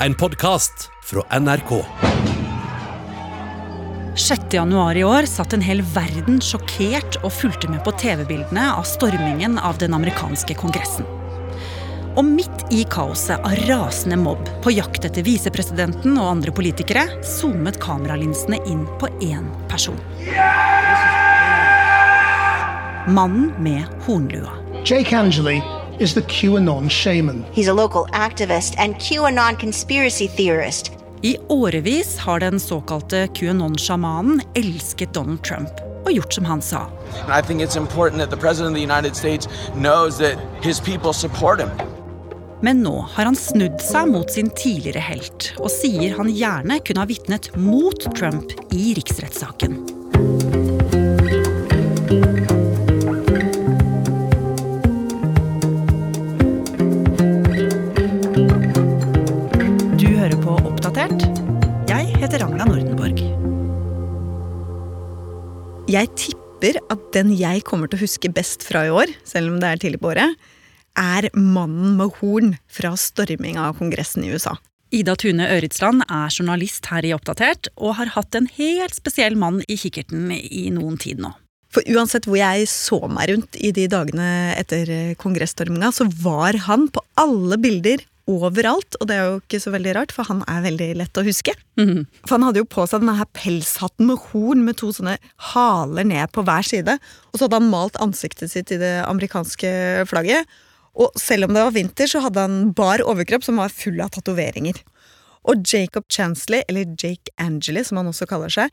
En podkast fra NRK. 6. januar i år satt en hel verden sjokkert og fulgte med på TV-bildene av stormingen av den amerikanske kongressen. Og midt i kaoset av rasende mobb på jakt etter visepresidenten og andre politikere, zoomet kameralinsene inn på én person. Mannen med hornlua. Jake Angeli is the QAnon shaman. He's a local activist and QAnon conspiracy theorist. I årevis har den såkalte QAnon-sjamanen elsket Donald Trump og gjort som han sa. I think it's important that the President of the United States knows that his people support him. Men nå har han snudd seg mot sin tidligere helt, og sier han gjerne kunne ha vitnet mot Trump i riksrettssaken. Jeg tipper at den jeg kommer til å huske best fra i år, selv om det er tidlig på året, er mannen med horn fra storminga av Kongressen i USA. Ida Tune Øritsland er journalist her i Oppdatert, og har hatt en helt spesiell mann i kikkerten i noen tid nå. For uansett hvor jeg så meg rundt i de dagene etter kongressstorminga, så var han på alle bilder overalt, og det er jo ikke så veldig rart, for han er veldig lett å huske. For han hadde jo på seg denne her pelshatten med horn med to sånne haler ned på hver side, og så hadde han malt ansiktet sitt i det amerikanske flagget. Og selv om det var vinter, så hadde han bar overkropp som var full av tatoveringer. Og Jacob Chansley, eller Jake Angeli som han også kaller seg,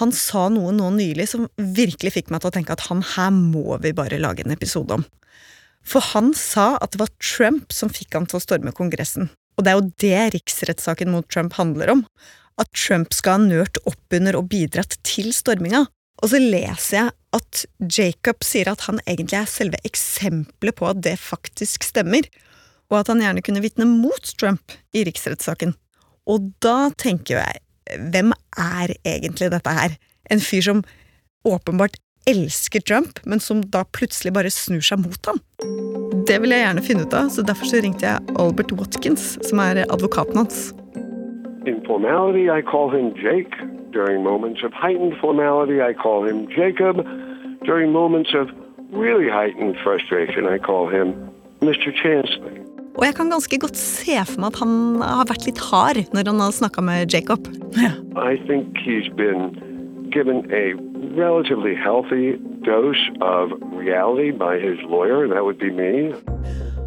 han sa noe nå nylig som virkelig fikk meg til å tenke at han her må vi bare lage en episode om. For han sa at det var Trump som fikk han til å storme Kongressen. Og det er jo det riksrettssaken mot Trump handler om. At Trump skal ha nørt opp under og bidratt til storminga. Og så leser jeg at Jacob sier at han egentlig er selve eksempelet på at det faktisk stemmer, og at han gjerne kunne vitne mot Trump i riksrettssaken. Og da tenker jeg, hvem er egentlig dette her? En fyr som åpenbart elsker Trump, men som da plutselig bare snur seg mot ham? Det vil jeg gjerne finne ut av, så derfor så ringte jeg Albert Watkins, som er advokaten hans. In formality, I call him Jake. During moments of heightened formality, I call him Jacob. During moments of really heightened frustration, I call him Mr. Chansley. Og jeg kan ganske godt se for meg at han har vært litt hard når han har snakka med Jacob. I think he's been given a relatively healthy dose of reality by his lawyer, that would be me.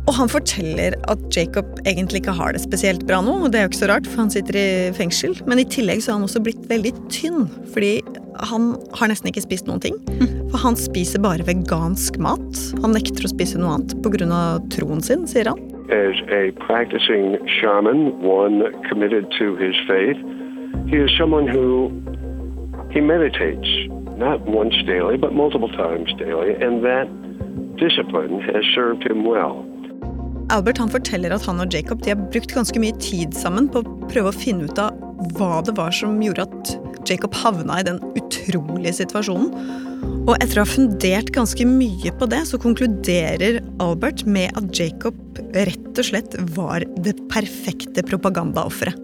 Og han forteller at Jacob egentlig ikke har det spesielt bra nå, og det er jo ikke så rart, for han sitter i fengsel. Men i tillegg så har han også blitt veldig tynn, fordi han har nesten ikke spist noen ting. For han spiser bare vegansk mat. Han nekter å spise noe annet pga. troen sin, sier han. As a practicing shaman, one committed to his faith, he is someone who he meditates not once daily, but multiple times daily, and that discipline has served him well. Albert han forteller at han og Jacob de har brukt ganske mye tid sammen på å prøve å finne ut av hva det var som gjorde at Jacob havna i den utrolige situasjonen. Og etter å ha fundert ganske mye på det, så konkluderer Albert med at Jacob rett og slett var det perfekte propagandaofferet.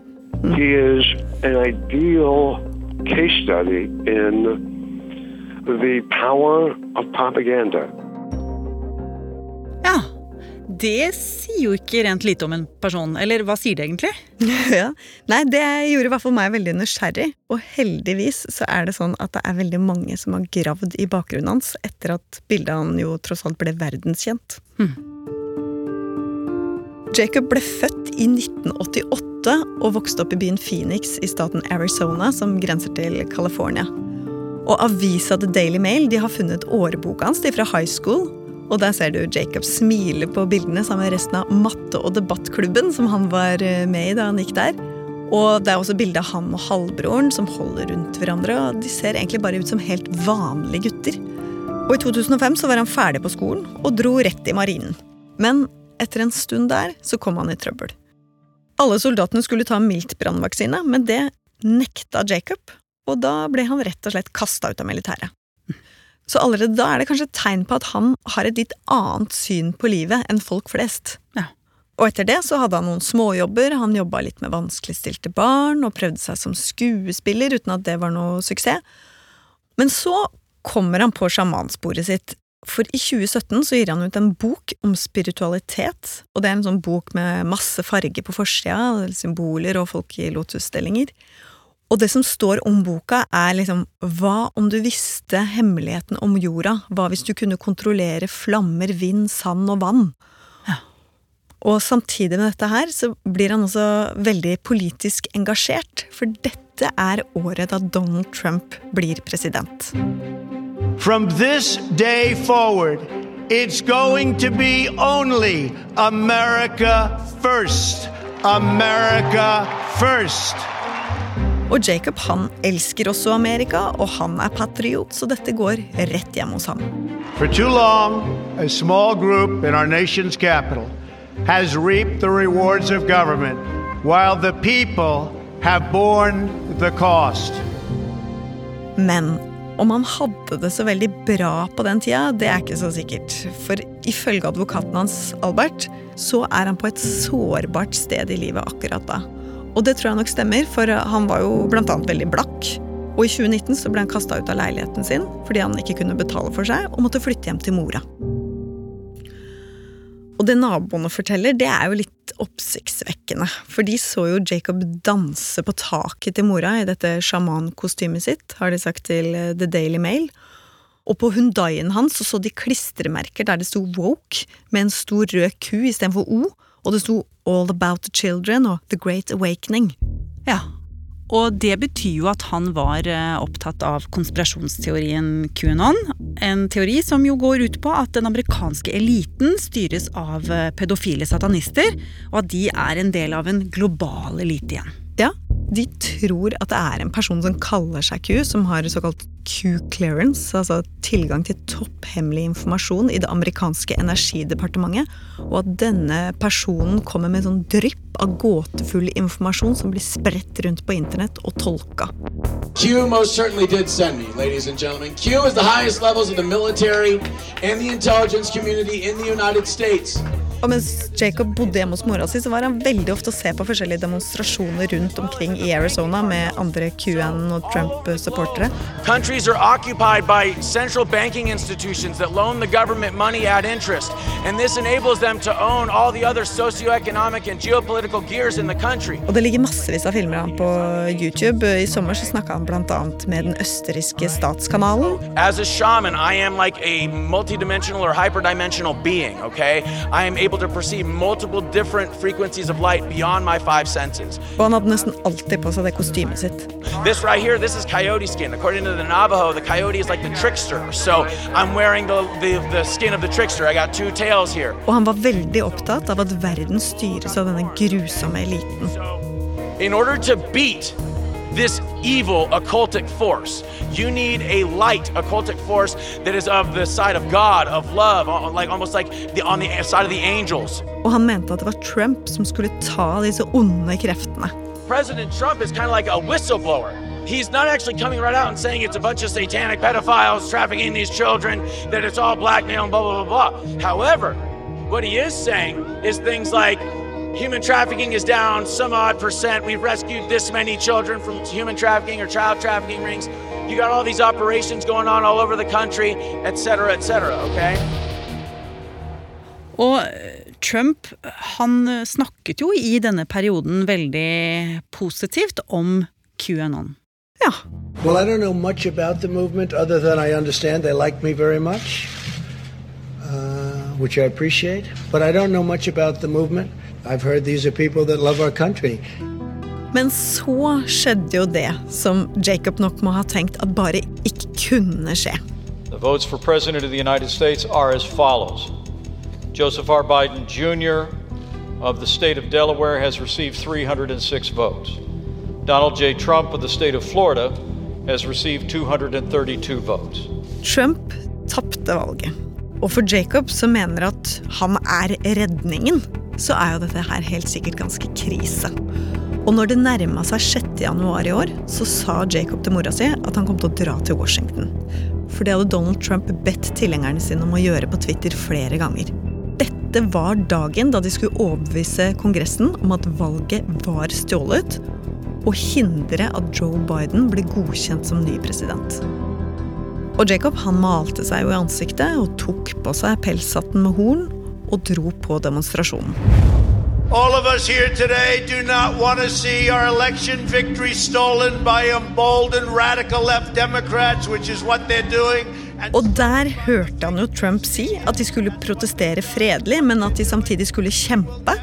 He is an ideal case study in the power of propaganda. Ja, det sier jo ikke rent lite om en person. Eller hva sier det egentlig? ja. Nei, det gjorde i hvert fall meg veldig nysgjerrig. Og heldigvis så er det sånn at det er veldig mange som har gravd i bakgrunnen hans etter at bildet han jo tross alt ble verdenskjent. Jacob ble født i 1988 og vokste opp i byen Phoenix i staten Arizona, som grenser til California. Og avisa The Daily Mail de har funnet åreboka hans fra high school. Og der ser du Jacob smile på bildene sammen med resten av matte- og debattklubben som han var eh, med i da han gikk der. Og det er også bilde av han og halvbroren som holder rundt hverandre. og De ser egentlig bare ut som helt vanlige gutter. Og i 2005 så var han ferdig på skolen og dro rett i marinen. Men etter en stund der så kom han i trøbbel. Alle soldatene skulle ta miltbrannvaksine, men det nekta Jacob, og da ble han rett og slett kasta ut av militæret. Så allerede da er det kanskje et tegn på at han har et litt annet syn på livet enn folk flest. Ja. Og etter det så hadde han noen småjobber, han jobba litt med vanskeligstilte barn og prøvde seg som skuespiller uten at det var noe suksess. Men så kommer han på sjamansporet sitt, for i 2017 så gir han ut en bok om spiritualitet, og det er en sånn bok med masse farge på forsida, symboler og folk i lotusstillinger. Og det som står om boka, er liksom hva om du visste hemmeligheten om jorda, hva hvis du kunne kontrollere flammer, vind, sand og vann? Ja. Og samtidig med dette her, så blir han også veldig politisk engasjert, for dette er året da Donald Trump blir president. From this day forward, it's going to be only America first. America first. Og Jacob han elsker også Amerika, og han er patriot, så dette går rett hjem hos ham. For too long, a small group in our nation's capital has reaped the rewards of government, while the people have borne the cost. Men om han hadde det så veldig bra på den tida, det er ikke så sikkert. For ifølge advokaten hans, Albert, så er han på et sårbart sted i livet akkurat da. Og det tror jeg nok stemmer, for han var jo annet veldig blakk. Og i 2019 så ble han kasta ut av leiligheten sin fordi han ikke kunne betale for seg og måtte flytte hjem til mora. Og det naboene forteller, det er jo litt oppsiktsvekkende. For de så jo Jacob danse på taket til mora i dette sjamankostymet sitt, har de sagt til eh, The Daily Mail. Og på Hundaien hans så, så de klistremerker der det sto woke, med en stor rød ku istedenfor O, og det sto All About the Children og The Great Awakening. Ja, og det betyr jo at han var eh, opptatt av konspirasjonsteorien QAnon. En teori som jo går ut på at den amerikanske eliten styres av eh, pedofile satanister, og at de er en del av en global elite igjen. Ja, de tror at det er en person som kaller seg Q, som har såkalt Q-clearance, altså tilgang til topphemmelig informasjon i det amerikanske energidepartementet, og at denne personen kommer med sånn drypp av gåtefull informasjon som blir spredt rundt på internett og tolka. Q most certainly did send me, ladies and gentlemen. Q is the highest levels of the military and the intelligence community in the United States. Og mens Jacob bodde hjemme hos mora si, så var han veldig ofte å se på forskjellige demonstrasjoner rundt omkring i Arizona med andre QAnon og Trump-supportere. Countries are occupied by central banking institutions that loan the government money at interest, and this enables them to own all the other socioeconomic and geopolitical gears in the country. Og det ligger massevis av filmer ham på YouTube. I sommer så snakka han bl.a. med den østerrikske statskanalen. As a shaman, I am like a multidimensional or hyperdimensional being, okay? I am able to perceive multiple different frequencies of light beyond my five senses. Og han hadde nesten alltid på seg det kostymet sitt. This right here, this is coyote skin. According to the Navajo, the coyote is like the trickster. So I'm wearing the, the, the skin of the trickster. I got two tails here. Og han var veldig opptatt av at verden styres av denne grusomme eliten. In order to beat this evil occultic force, you need a light occultic force that is of the side of God, of love, uh, like almost like the, on the side of the angels. Og han mente at det var Trump som skulle ta disse onde kreftene. President Trump is kind of like a whistleblower. He's not actually coming right out and saying it's a bunch of satanic pedophiles trafficking these children, that it's all blackmail and blah, blah, blah, blah. However, what he is saying is things like human trafficking is down some odd percent. We've rescued this many children from human trafficking or child trafficking rings. You got all these operations going on all over the country, et cetera, et cetera, okay? Og eh, Trump han snakket jo i denne perioden veldig positivt om QAnon. Ja. Well, I don't know much about the movement other than I understand they like me very much, uh, which I appreciate. But I don't know much about the movement. I've heard these are people that love our country. Men så skjedde jo det som Jacob nok må ha tenkt at bare ikke kunne skje. The votes for President of the United States are as follows Joseph R. Biden Jr. of the state of Delaware has received 306 votes. Donald J. Trump of the state of Florida has received 232 votes. Trump tapte valget. Og for Jacob, som mener at han er redningen, så er jo dette her helt sikkert ganske krise. Og når det nærma seg 6. januar i år, så sa Jacob til mora si at han kom til å dra til Washington. For det hadde Donald Trump bedt tilhengerne sine om å gjøre på Twitter flere ganger. Dette var dagen da de skulle overbevise Kongressen om at valget var stjålet, og hindre at Joe Biden ble godkjent som ny president. Og Jacob han malte seg jo i ansiktet og tok på seg pelshatten med horn og dro på demonstrasjonen. All of us here today do not want to see our election victory stolen by emboldened radical left Democrats, which is what they're doing. Og der hørte han jo Trump si at de skulle protestere fredelig, men at de samtidig skulle kjempe.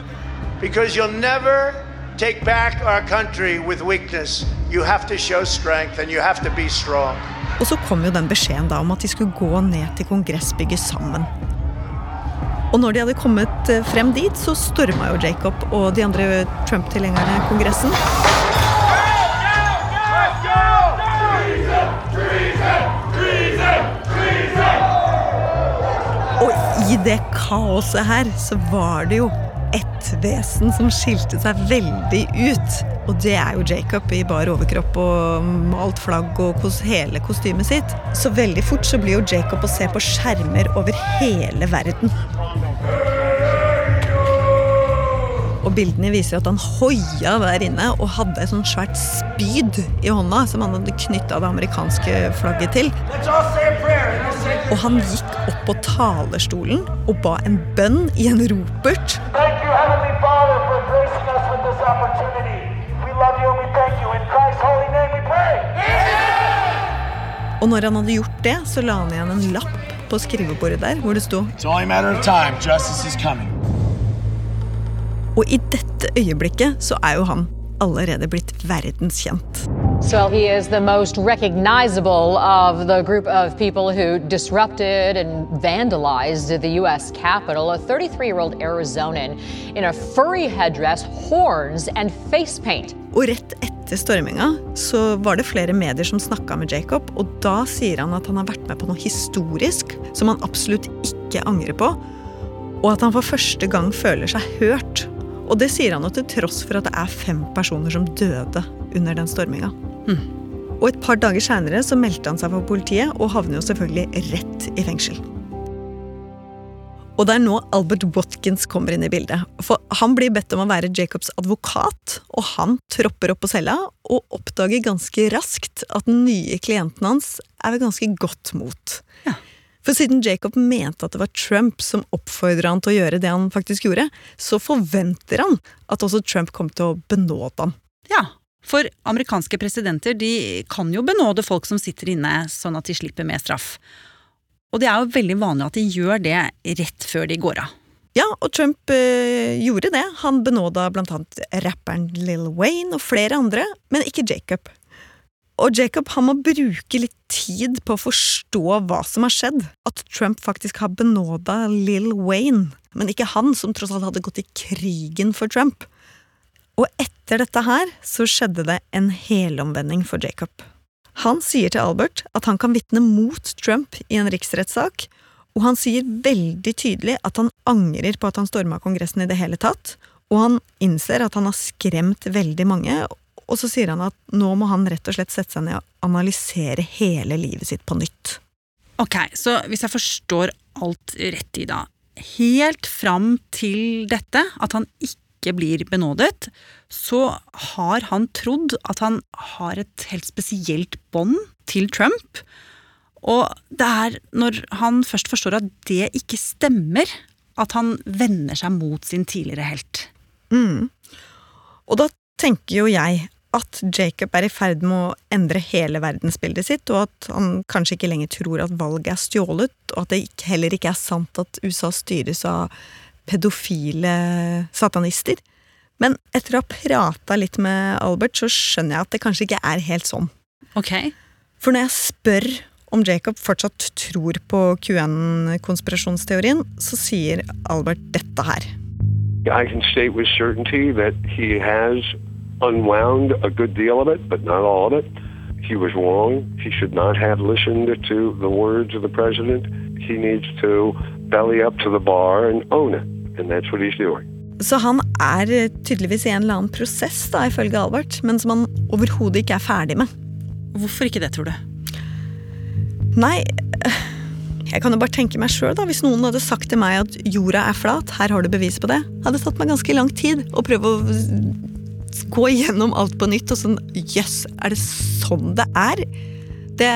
Because you'll never take back our country with weakness. You have to show strength and you have to be strong. Og så kom jo den beskjeden da om at de skulle gå ned til kongressbygget sammen. Og når de hadde kommet eh, frem dit, så storma jo Jacob og de andre Trump-tilhengerne Kongressen. Og i det kaoset her så var det jo ett vesen som skilte seg veldig ut. Og det er jo Jacob i bar overkropp og malt flagg og hele kostymet sitt. Så veldig fort så blir jo Jacob å se på skjermer over hele verden. Og bildene viser at han hoia der inne og hadde et sånt svært spyd i hånda som han hadde knytta det amerikanske flagget til. Og han gikk opp på talerstolen og ba en bønn i en ropert. Og når han hadde gjort det, så la han igjen en lapp på skrivebordet der hvor det sto It's only a matter of time. Justice is coming. Og i dette øyeblikket så er jo han allerede blitt verdenskjent. So he is the most recognizable of the group of people who disrupted and vandalized the U.S. Capitol. A 33 year old Arizonan in a furry headdress, horns, and face paint. Og rett etter storminga så var det flere medier som snakka med Jacob, og da sier han at han har vært med på noe historisk som han absolutt ikke angrer på, og at han for første gang føler seg hørt. Og det sier han jo til tross for at det er fem personer som døde under den storminga. Og et par dager seinere så meldte han seg for politiet, og havner jo selvfølgelig rett i fengsel. Og det er nå Albert Watkins kommer inn i bildet. For han blir bedt om å være Jacobs advokat, og han tropper opp på cella og oppdager ganske raskt at den nye klienten hans er ved ganske godt mot. For siden Jacob mente at det var Trump som oppfordra han til å gjøre det han faktisk gjorde, så forventer han at også Trump kom til å benåde ham. Ja, for amerikanske presidenter de kan jo benåde folk som sitter inne, sånn at de slipper med straff. Og det er jo veldig vanlig at de gjør det rett før de går av. Ja, og Trump øh, gjorde det. Han benåda blant annet rapperen Lil Wayne og flere andre, men ikke Jacob. Og Jacob han må bruke litt tid på å forstå hva som har skjedd. At Trump faktisk har benåda Lil Wayne, men ikke han, som tross alt hadde gått i krigen for Trump. Og etter dette her så skjedde det en helomvending for Jacob. Han sier til Albert at han kan vitne mot Trump i en riksrettssak, og han sier veldig tydelig at han angrer på at han storma Kongressen i det hele tatt, og han innser at han har skremt veldig mange, og så sier han at nå må han rett og slett sette seg ned og analysere hele livet sitt på nytt. Ok, så hvis jeg forstår alt rett i da, helt fram til dette, at han ikke blir benådet, så har han trodd at han har et helt spesielt bånd til Trump. Og det er når han først forstår at det ikke stemmer, at han vender seg mot sin tidligere helt. Mm. Og da tenker jo jeg at Jacob er i ferd med å endre hele verdensbildet sitt, og at han kanskje ikke lenger tror at valget er stjålet, og at det heller ikke er sant at USA styres av pedofile satanister. Men etter å ha prata litt med Albert, så skjønner jeg at det kanskje ikke er helt sånn. Ok. For når jeg spør om Jacob fortsatt tror på QN-konspirasjonsteorien, så sier Albert dette her. I can state with certainty that he has unwound a good deal of it, but not all of it. He was wrong. He should not have listened to the words of the president. He needs to belly up to the bar and own it. And that's what he's doing. Så han er tydeligvis i en eller annen prosess, da, ifølge Albert, men som han overhodet ikke er ferdig med. Hvorfor ikke det, tror du? Nei, Jeg kan jo bare tenke meg sjøl, hvis noen hadde sagt til meg at jorda er flat, her har du bevis på det. Hadde det tatt meg ganske lang tid å prøve å gå igjennom alt på nytt og sånn Jøss, yes, er det sånn det er? Det,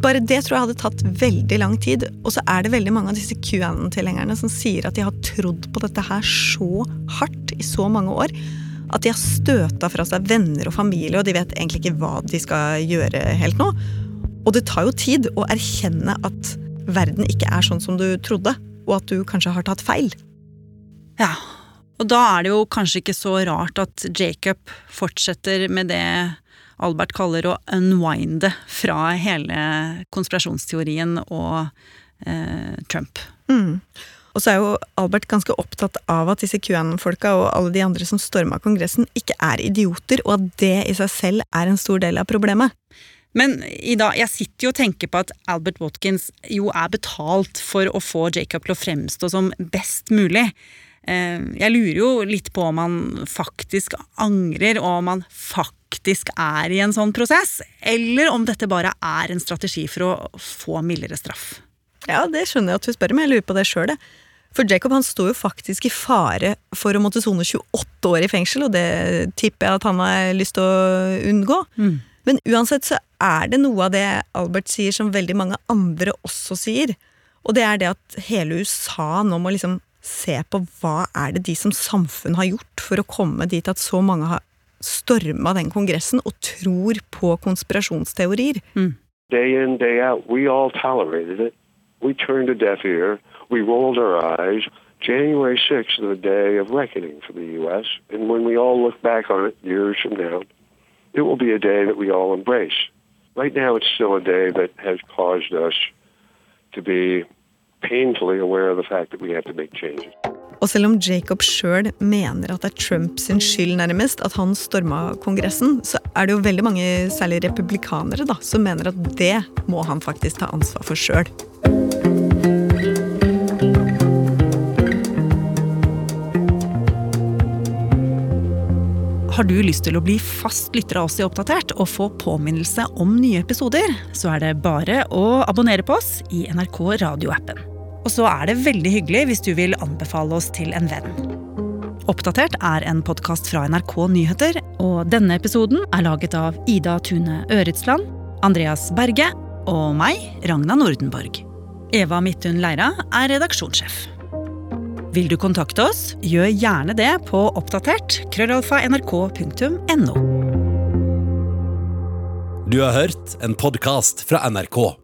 bare det tror jeg hadde tatt veldig lang tid. Og så er det veldig mange av disse QAnon-tilhengerne som sier at de har trodd på dette her så hardt i så mange år. At de har støta fra seg venner og familie, og de vet egentlig ikke hva de skal gjøre helt nå. Og det tar jo tid å erkjenne at verden ikke er sånn som du trodde, og at du kanskje har tatt feil. Ja, og da er det jo kanskje ikke så rart at Jacob fortsetter med det Albert kaller å unwinde fra hele konspirasjonsteorien og eh, Trump. Mm. Og så er jo Albert ganske opptatt av at disse QAnon-folka og alle de andre som storma Kongressen, ikke er idioter, og at det i seg selv er en stor del av problemet. Men Ida, jeg sitter jo og tenker på at Albert Watkins jo er betalt for å få Jacob til å fremstå som best mulig. Eh, jeg lurer jo litt på om han faktisk angrer, og om han faktisk er i en sånn prosess, eller om dette bare er en strategi for å få mildere straff. Ja, det skjønner jeg at du spør, men jeg lurer på det sjøl, For Jacob han står jo faktisk i fare for å måtte sone 28 år i fengsel, og det tipper jeg at han har lyst til å unngå. Mm. Men uansett så er det noe av det Albert sier som veldig mange andre også sier. Og det er det at hele USA nå må liksom se på hva er det de som samfunn har gjort for å komme dit at så mange har storma den kongressen og tror på konspirasjonsteorier. Mm. Day in, day out, we all tolerated it. We turned a deaf ear. We rolled our eyes. January 6th is the day of reckoning for the U.S. And when we all look back on it years from now, it will be a day that we all embrace. Right now, it's still a day that has caused us to be painfully aware of the fact that we have to make changes. Og selv om Jacob sjøl mener at det er Trumps skyld nærmest at han storma Kongressen, så er det jo veldig mange, særlig republikanere, da, som mener at det må han faktisk ta ansvar for sjøl. Har du lyst til å bli fast lytter av oss i Oppdatert og få påminnelse om nye episoder, så er det bare å abonnere på oss i NRK radioappen. Og så er det veldig hyggelig hvis du vil anbefale oss til en venn. Oppdatert er en podkast fra NRK Nyheter, og denne episoden er laget av Ida Tune Øretsland, Andreas Berge og meg, Ragna Nordenborg. Eva Midthun Leira er redaksjonssjef. Vil du kontakte oss, gjør gjerne det på oppdatert krøllalfa nrk.no. Du har hørt en podkast fra NRK.